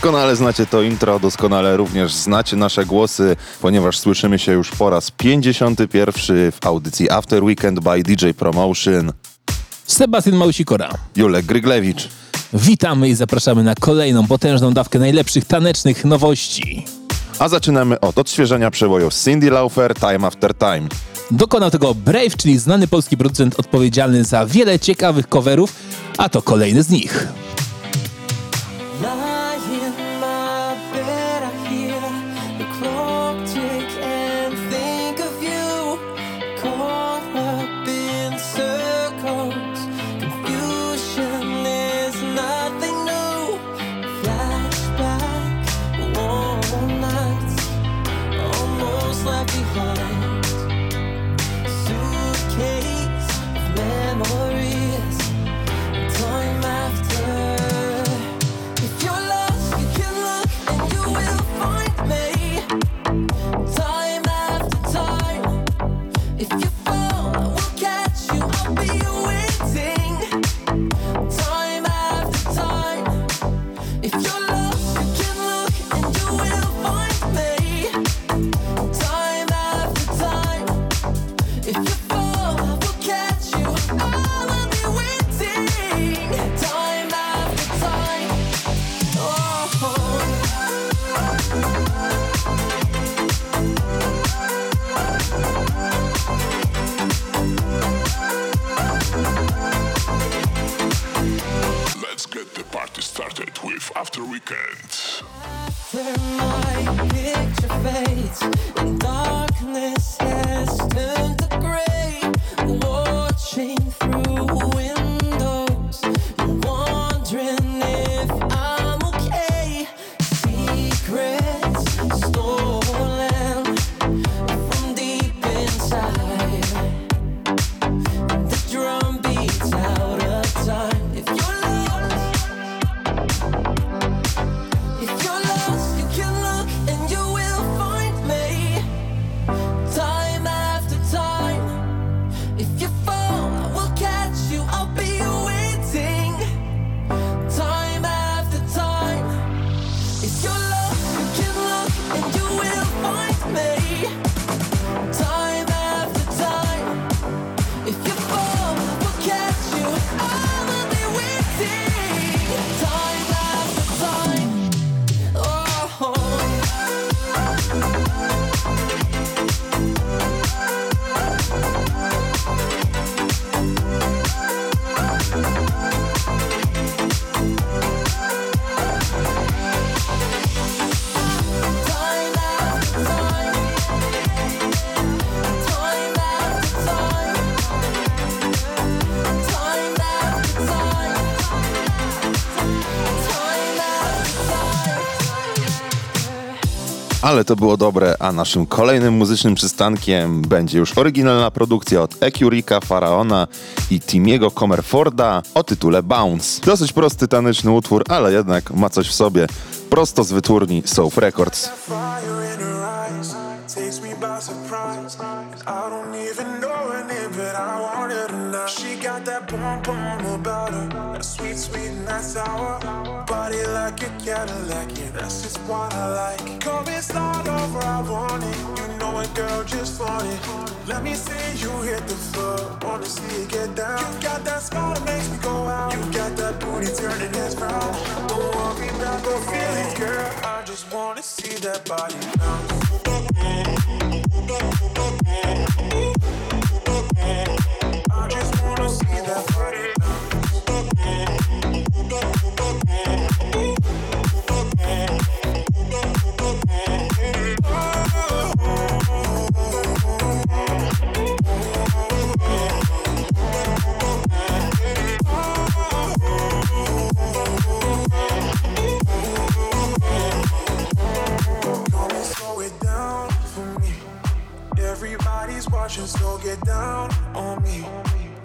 Doskonale znacie to intro, doskonale również znacie nasze głosy, ponieważ słyszymy się już po raz 51 w audycji After Weekend by DJ Promotion. Sebastian Małsikora. Julek Gryglewicz. Witamy i zapraszamy na kolejną potężną dawkę najlepszych tanecznych nowości. A zaczynamy od odświeżenia przebojów Cindy Lauper Time After Time. Dokonał tego Brave, czyli znany polski producent odpowiedzialny za wiele ciekawych coverów, a to kolejny z nich. Ale to było dobre, a naszym kolejnym muzycznym przystankiem będzie już oryginalna produkcja od Ecurika, Faraona i Timiego Comerforda o tytule Bounce. Dosyć prosty taneczny utwór, ale jednak ma coś w sobie. Prosto z wytwórni Soap Records. I don't even know her name, but I want got that boom boom about her, that sweet, sweet and that sour. Body like a Cadillac, yeah, that's just what I like. Come and start over, I want it. You know it, girl, just want it. Let me see you hit the floor, wanna see you get down. You got that smile that makes me go out. You got that booty turning heads round. Don't worry about the feelings, girl. I just wanna see that body bounce. Everybody's watching, so get down on me.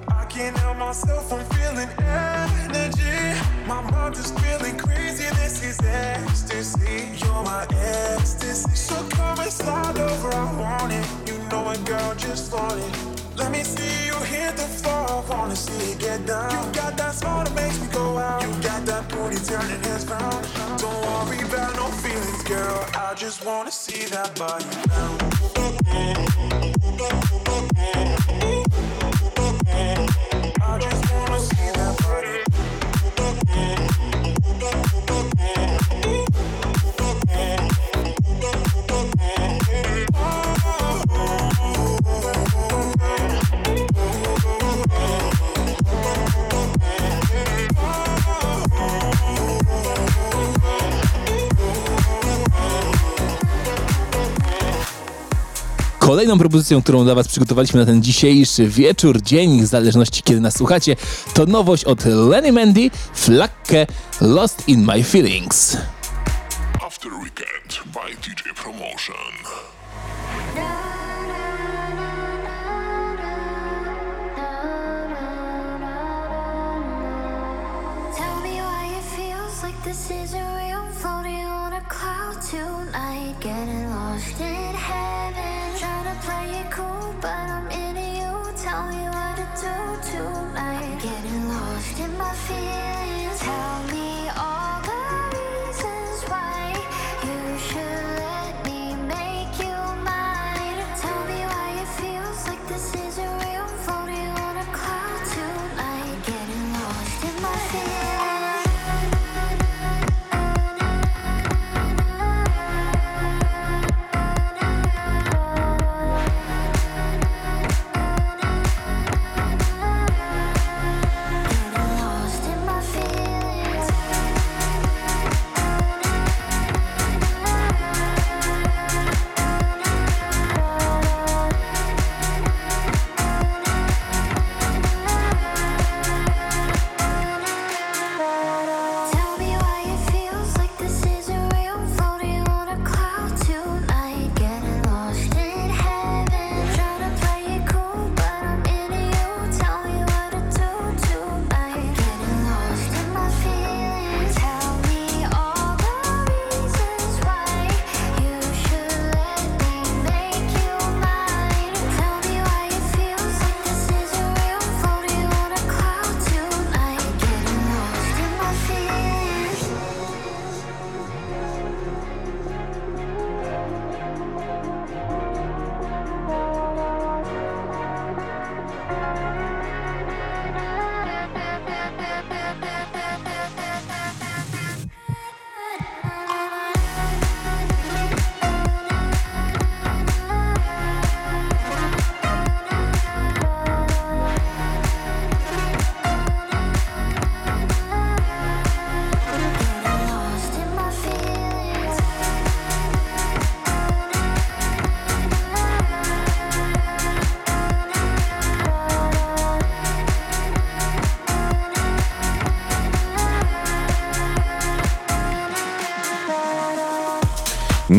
I can't help myself, I'm feeling energy. My mind is feeling crazy, this is ecstasy. You're my ecstasy. So come and slide over, I want it. You know it, girl, just want it. Let me see you hit the floor, wanna see you get down. You got that smile that makes me go out. You got that booty turning heads round. Don't worry about no feelings, girl. I just wanna see that body bounce. I just wanna Kolejną propozycją, którą dla Was przygotowaliśmy na ten dzisiejszy wieczór, dzień, w zależności kiedy nas słuchacie, to nowość od Lenny Mandy, Flakkę Lost in My Feelings. After Weekend by DJ Promotion. This isn't tonight, getting lost in heaven. Trying to play it cool, but I'm into you. Tell me what to do tonight. Getting lost in my feelings.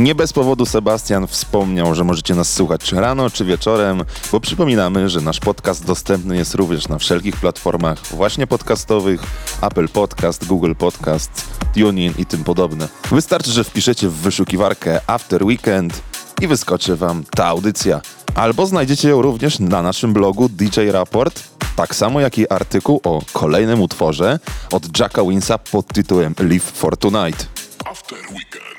Nie bez powodu Sebastian wspomniał, że możecie nas słuchać rano, czy wieczorem, bo przypominamy, że nasz podcast dostępny jest również na wszelkich platformach właśnie podcastowych, Apple Podcast, Google Podcast, TuneIn i tym podobne. Wystarczy, że wpiszecie w wyszukiwarkę After Weekend i wyskoczy wam ta audycja. Albo znajdziecie ją również na naszym blogu DJ Raport, tak samo jak i artykuł o kolejnym utworze od Jacka Winsa pod tytułem Live for Tonight. After Weekend.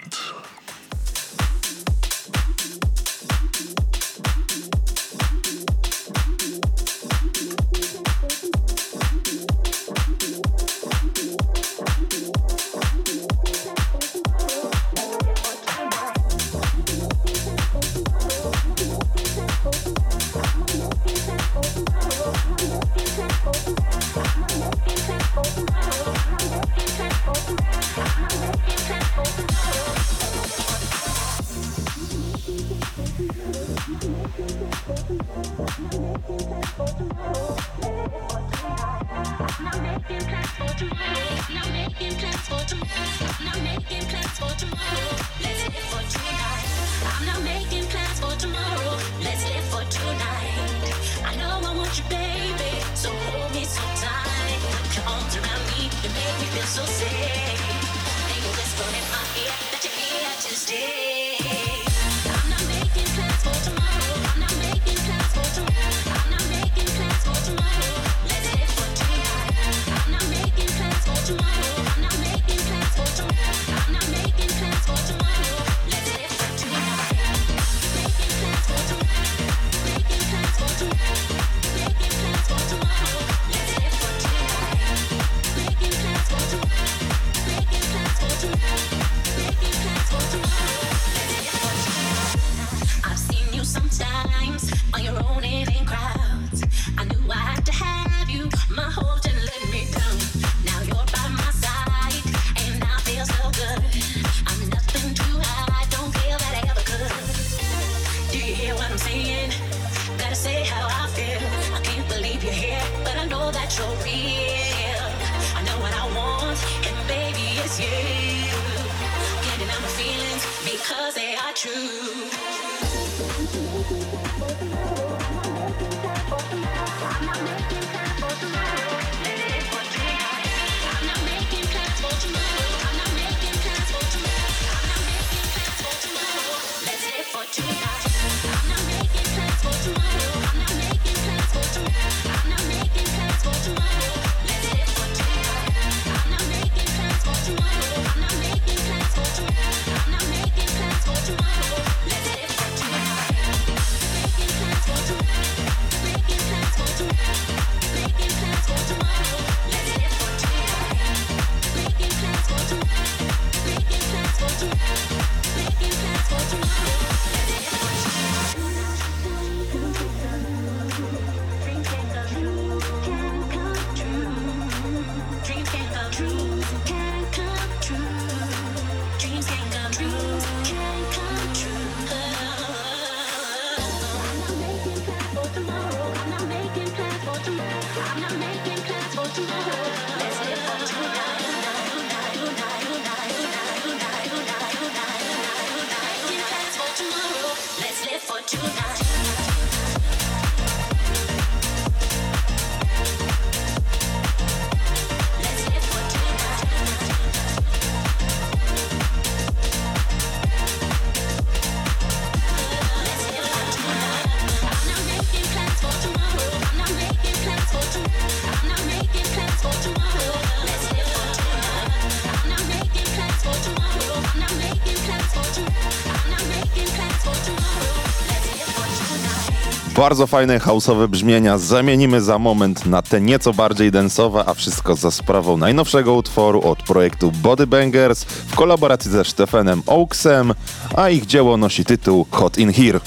Bardzo fajne house'owe brzmienia zamienimy za moment na te nieco bardziej densowe, a wszystko za sprawą najnowszego utworu od projektu Bodybangers w kolaboracji ze Stefanem Oaksem, a ich dzieło nosi tytuł Hot In Here.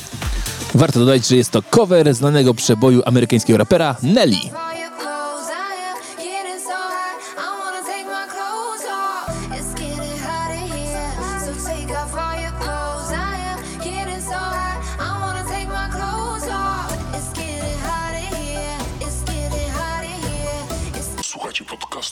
Warto dodać, że jest to cover znanego przeboju amerykańskiego rapera Nelly.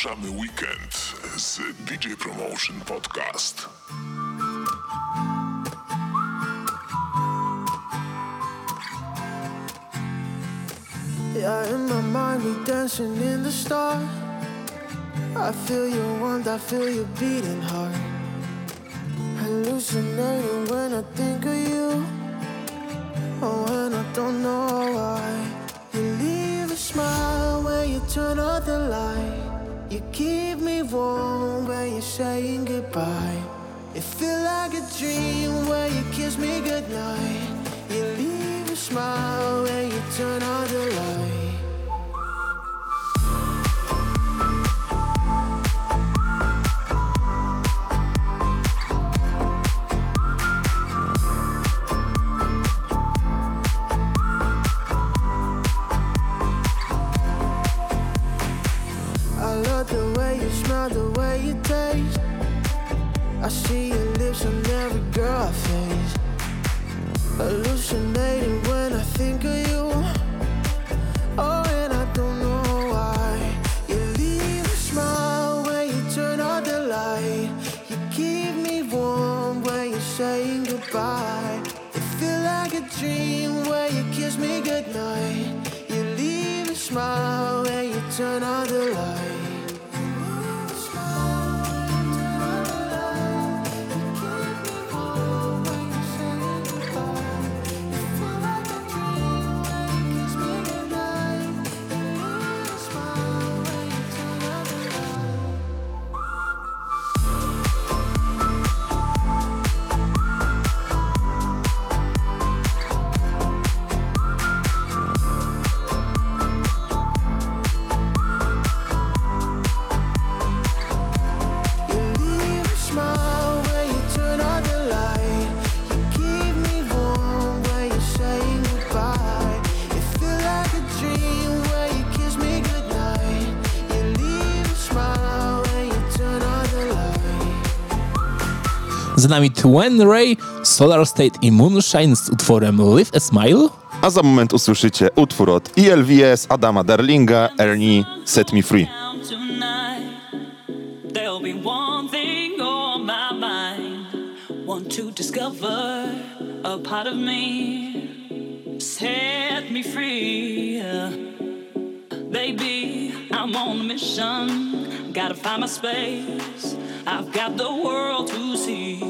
Przedłużamy weekend z DJ Promotion Podcast. Yeah, in my mind we dancing in the star. I feel your warmth, I feel your beating heart. Hallucinating when I think of you. Oh, and I don't know why. You leave a smile when you turn off the light. You keep me warm when you're saying goodbye. It feels like a dream when you kiss me goodnight. You leave a smile when you turn on the light. When Ray, Solar State i Moonshine z utworem Live a Smile. A za moment usłyszycie utwór od ELVS, Adama Darlinga, Ernie, Set Me Free. one thing on my mind want to discover a part of me set me free. Baby, I'm on a mission. Gotta find my space. I've got the world to see.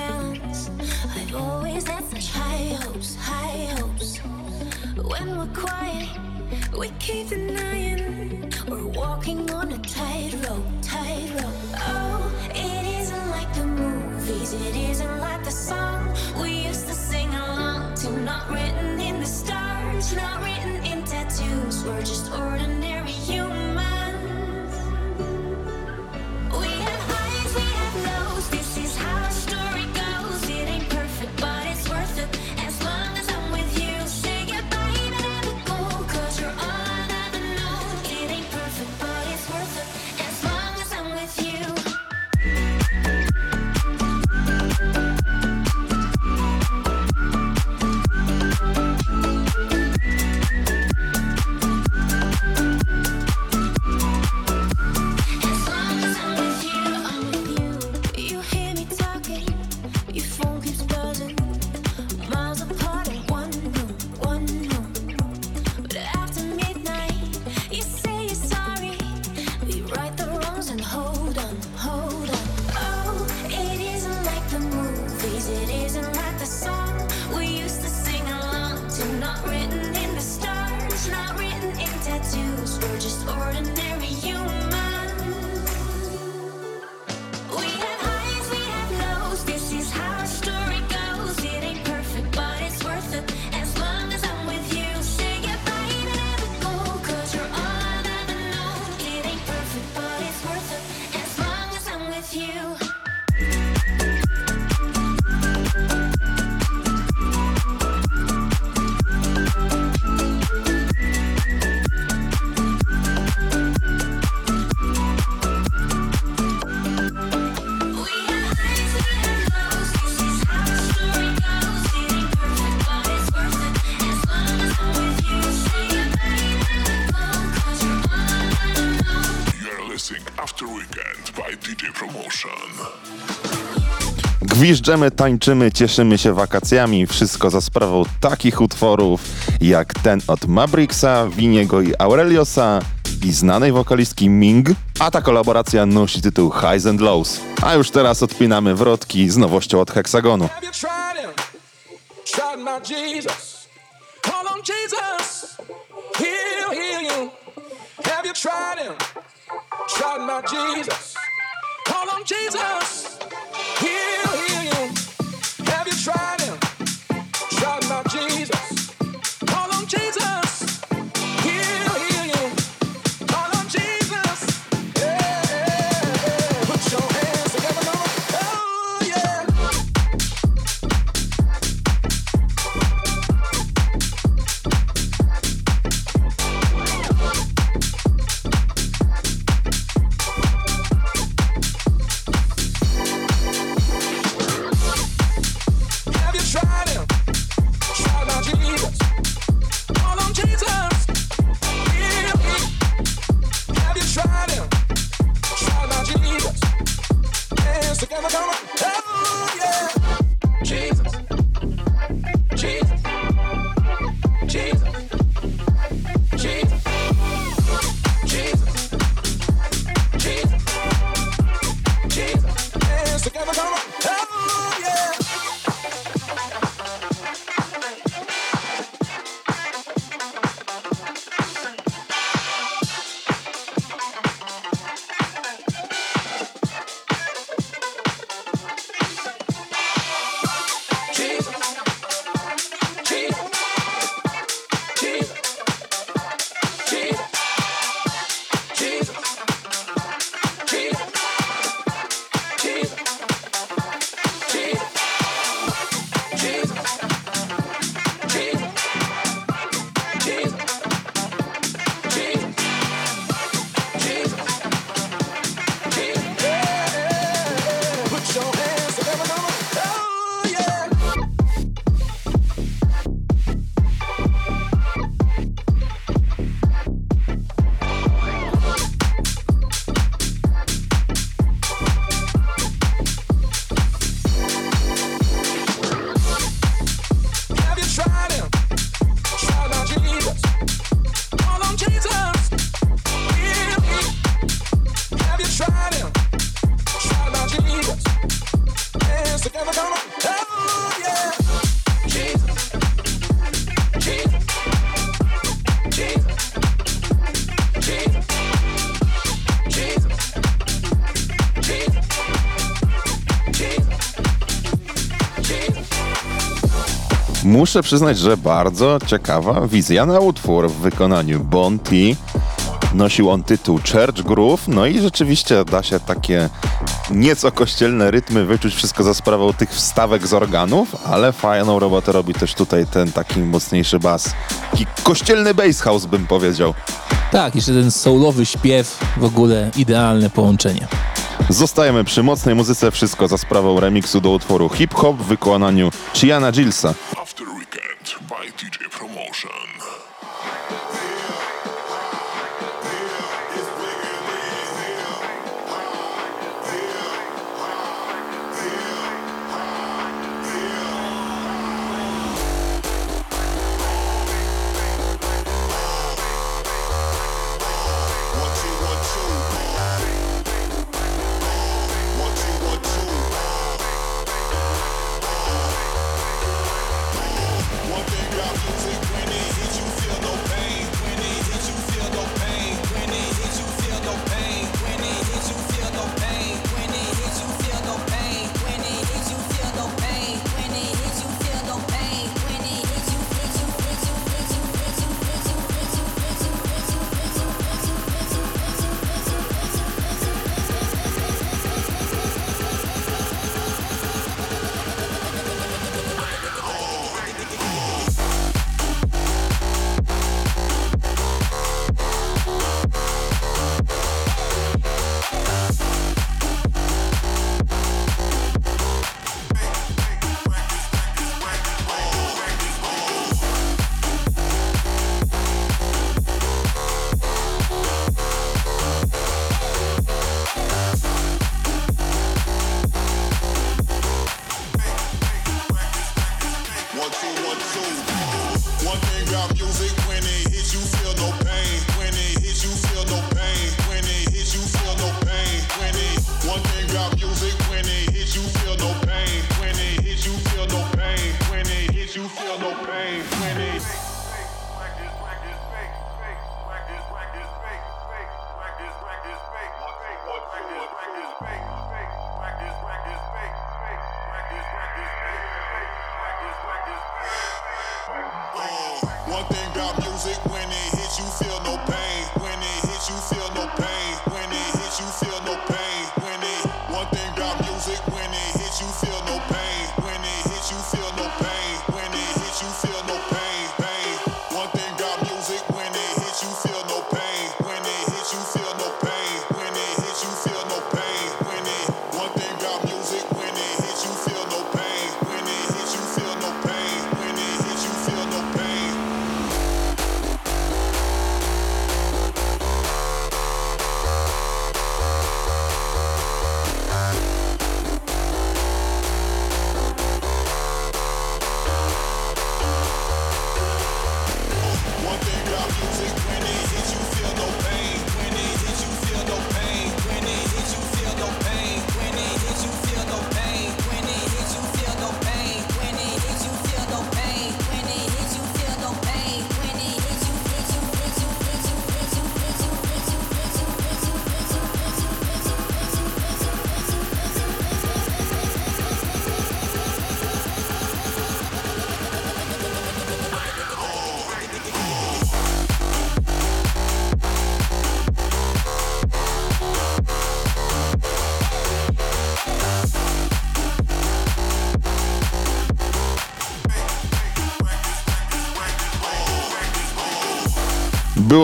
I've always had such high hopes, high hopes. When we're quiet, we keep denying. We're walking on a tightrope, tightrope. Oh, it isn't like the movies, it isn't like the song we used to sing along to. Not written in the stars, not written in tattoos. We're just ordinary humans. Gwiżdżemy, tańczymy, cieszymy się wakacjami. Wszystko za sprawą takich utworów jak ten od Mabrixa, Winiego i Aureliosa i znanej wokalistki Ming, a ta kolaboracja nosi tytuł Highs and Lows. A już teraz odpinamy wrotki z nowością od Heksagonu. Tried my Jesus. Call on Jesus. Heal, heal. Muszę przyznać, że bardzo ciekawa wizja na utwór w wykonaniu Bonti. Nosił on tytuł Church Groove, no i rzeczywiście da się takie nieco kościelne rytmy wyczuć wszystko za sprawą tych wstawek z organów, ale fajną robotę robi też tutaj ten taki mocniejszy bas. Taki kościelny bass house bym powiedział. Tak, jeszcze ten soulowy śpiew, w ogóle idealne połączenie. Zostajemy przy mocnej muzyce, wszystko za sprawą remiksu do utworu Hip Hop w wykonaniu Chiana Gillsa. Hey. One thing about music, when it hits you, feel no pain.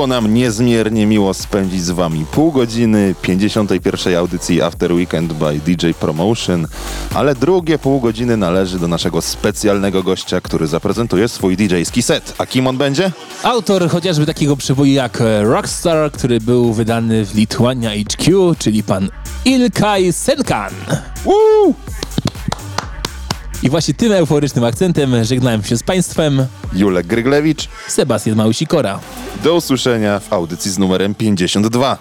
Było nam niezmiernie miło spędzić z wami pół godziny 51. audycji After Weekend by DJ Promotion, ale drugie pół godziny należy do naszego specjalnego gościa, który zaprezentuje swój DJ-ski set. A kim on będzie? Autor chociażby takiego przeboju jak e, Rockstar, który był wydany w Lituania HQ, czyli pan Ilkay Selkan. Woo! I właśnie tym euforycznym akcentem żegnałem się z Państwem. Julek Gryglewicz. Sebastian Małysikora. Do usłyszenia w audycji z numerem 52.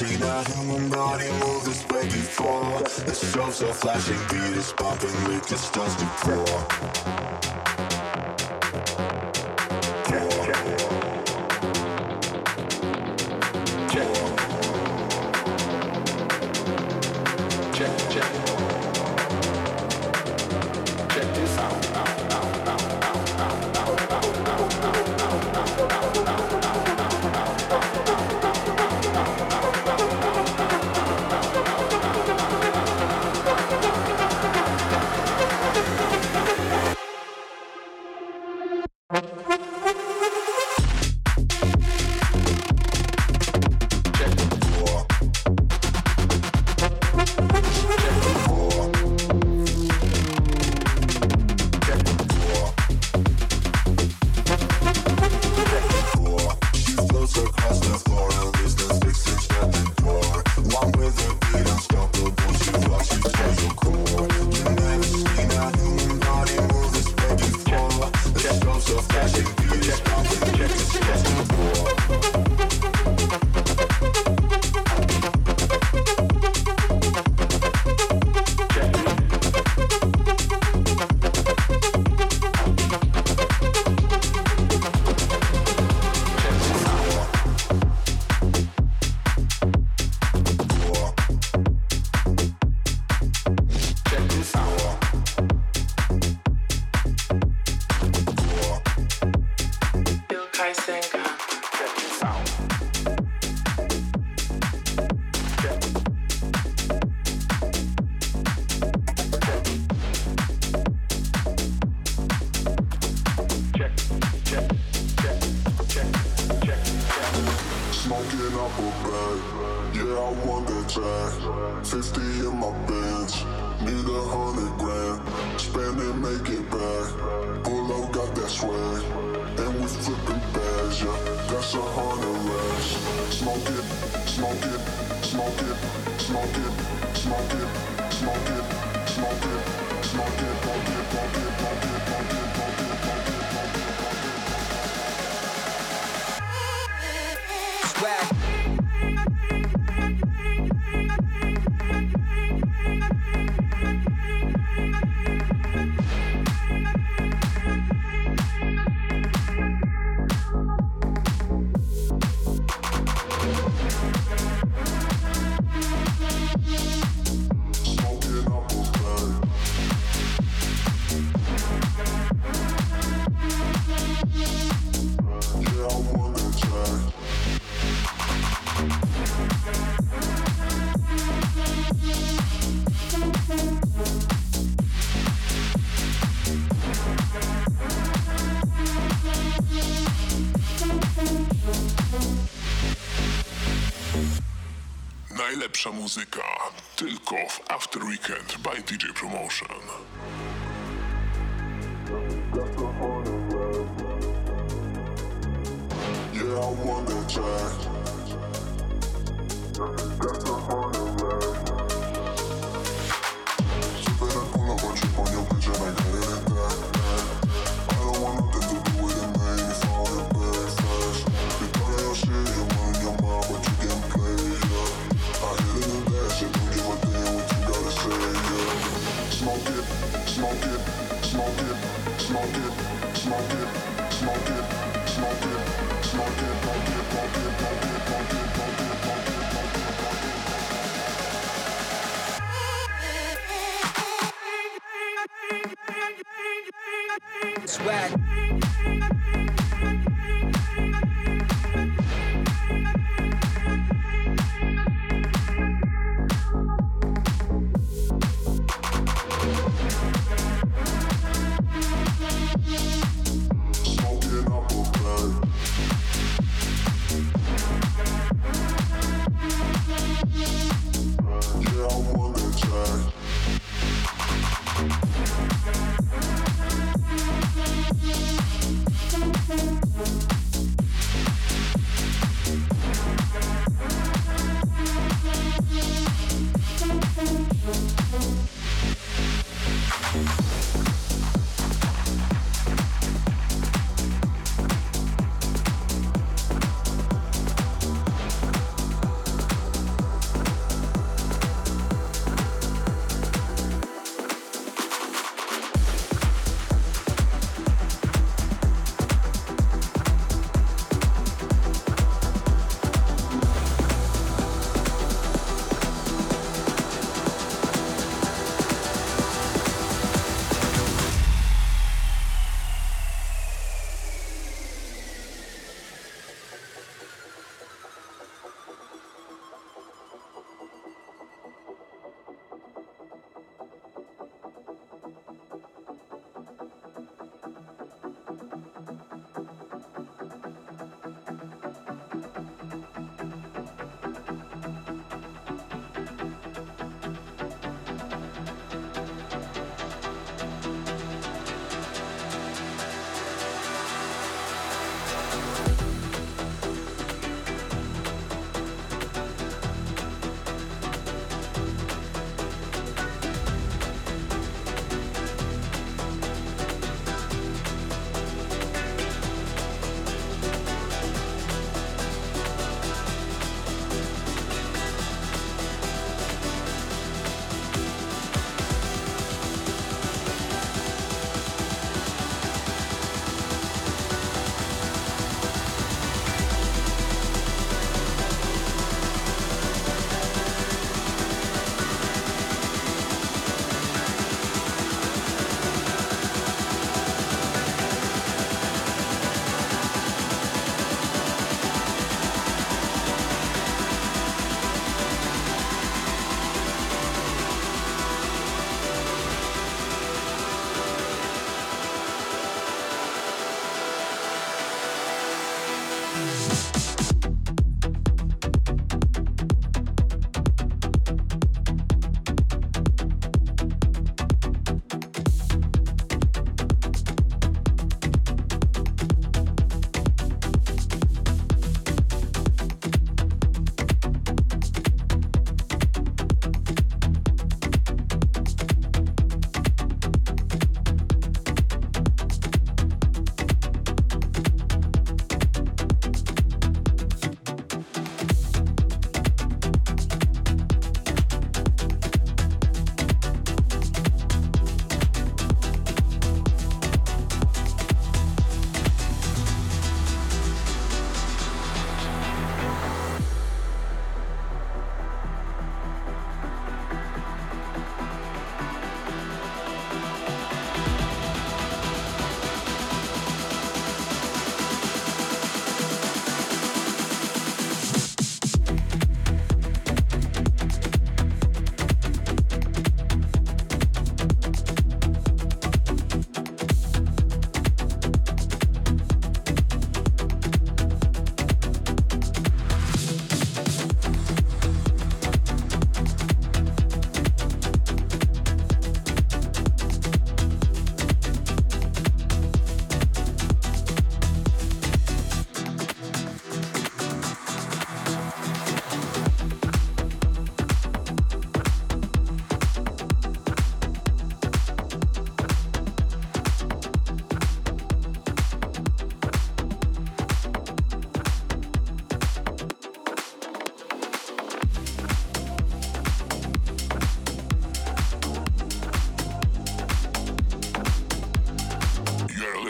see that human body move this way before The strobes are flashing, beat is pumping, liquor starts to pour. najlepsza muzyka tylko w After Weekend by DJ Promotion. Yeah, I.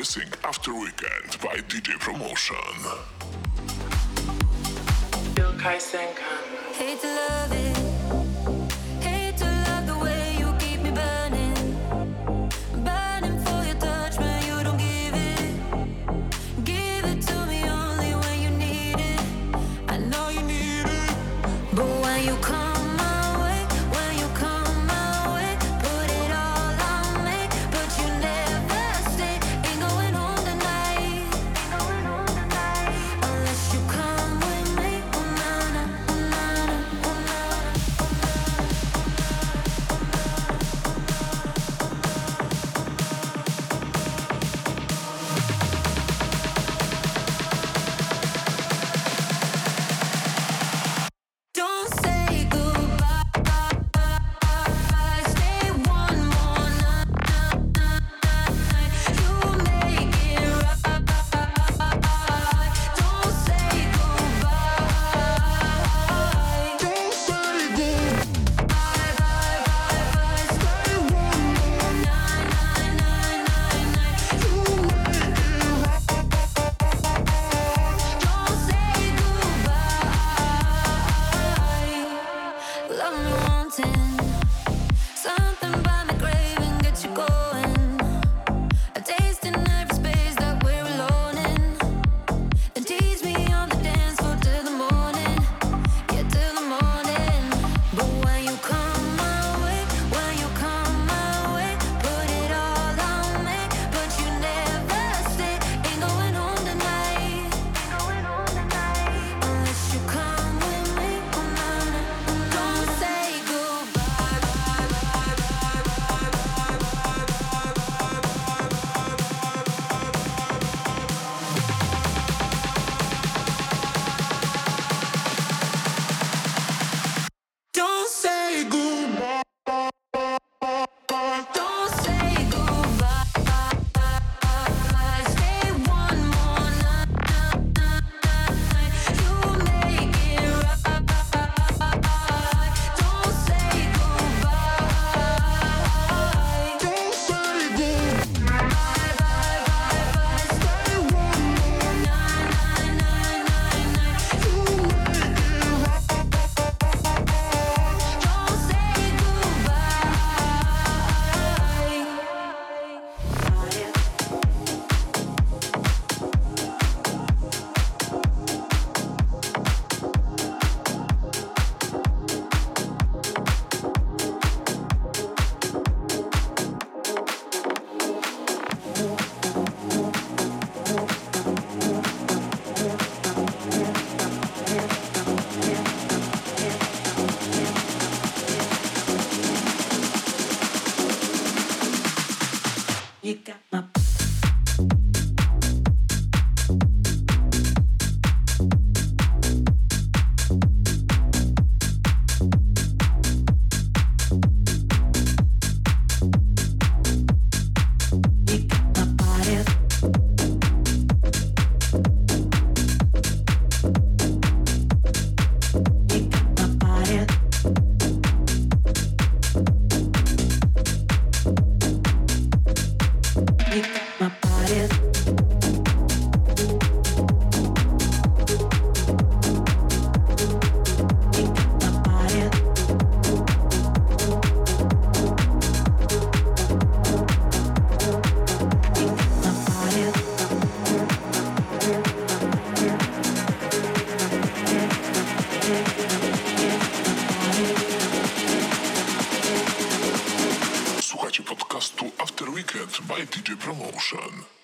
After Weekend by DJ Promotion. Hate to love it. Station.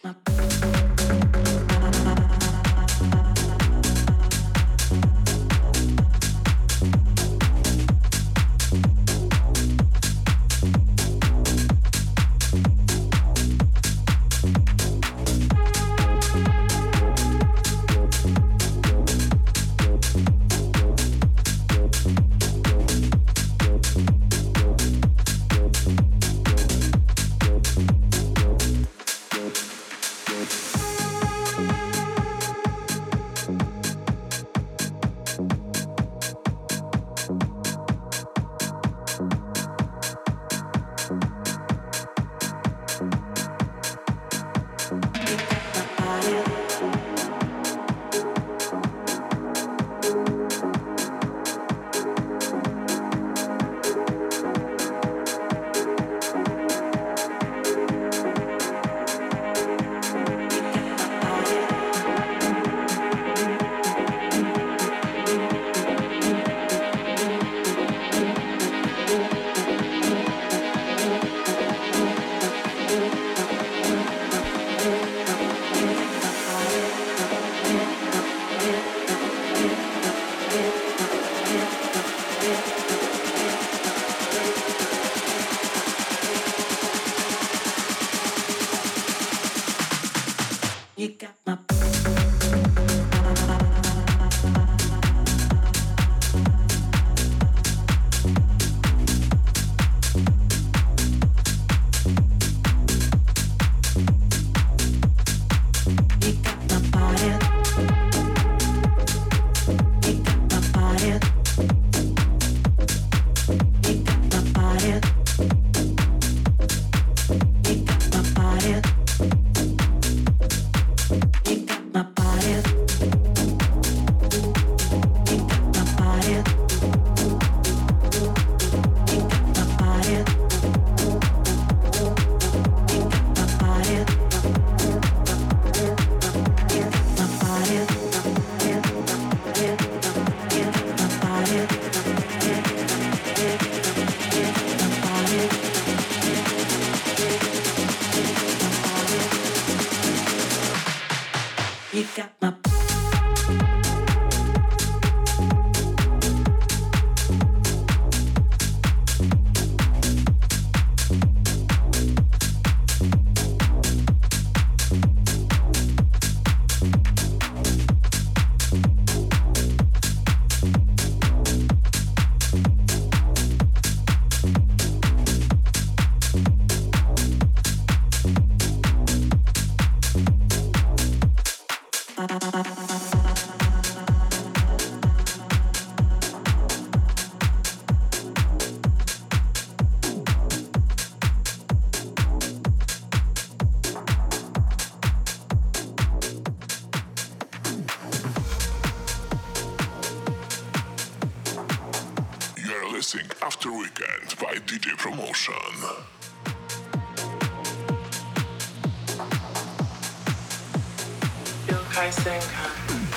enticing kind.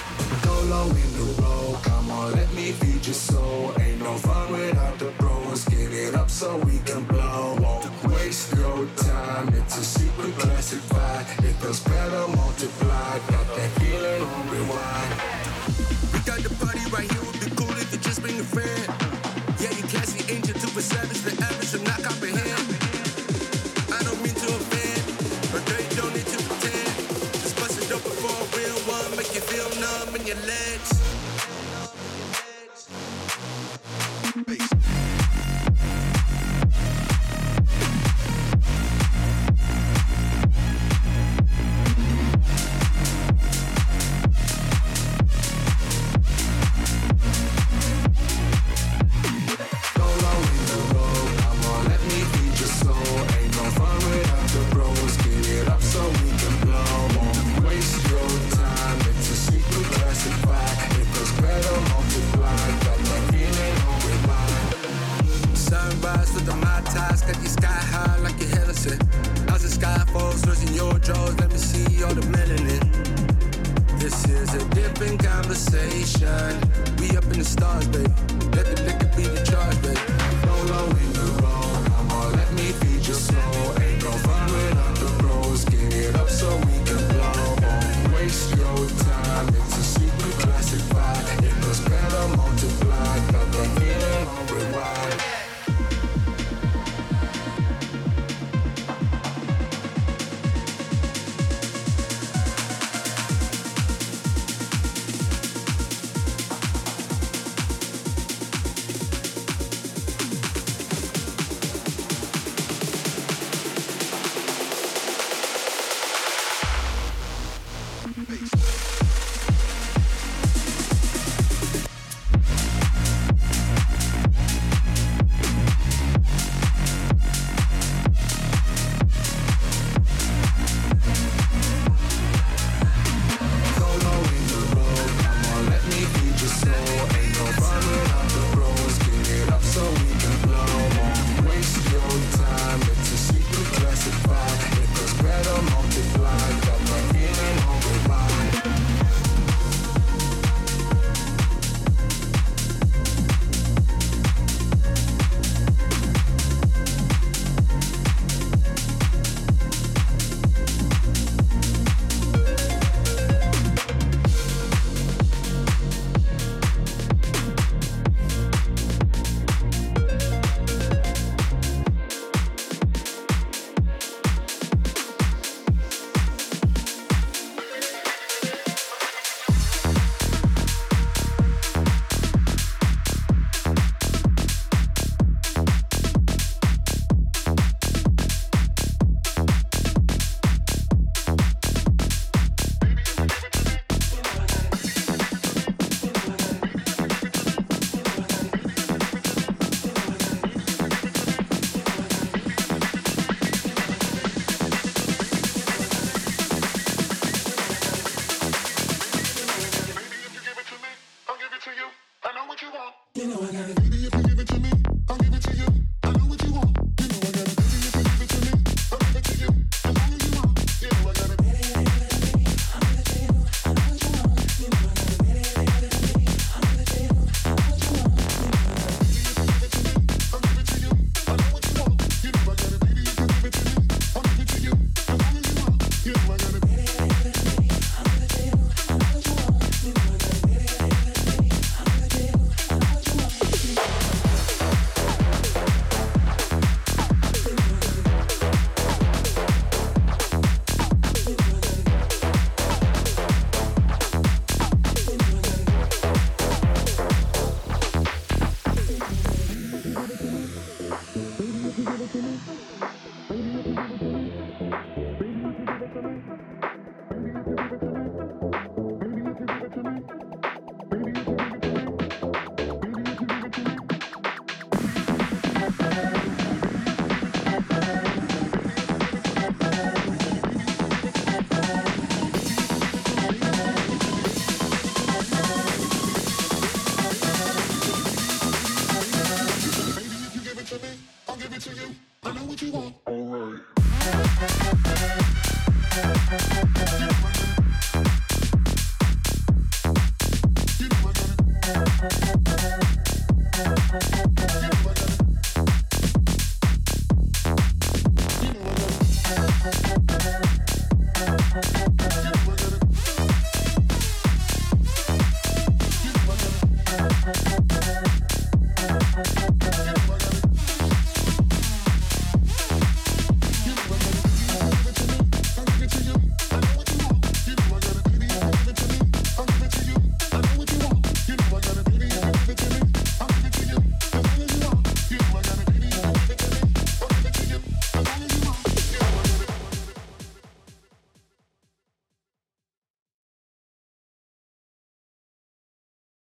Solo in the road, come on, let me feed your soul. Ain't no fun without the bros. Give it up so we can blow. Won't waste your time. It's a secret classified. It does better multiplied. Got that feeling on rewind. We got the party right here. Would be cool if you just bring a friend. Yeah, you can't see angel two for it's The average will not comprehend.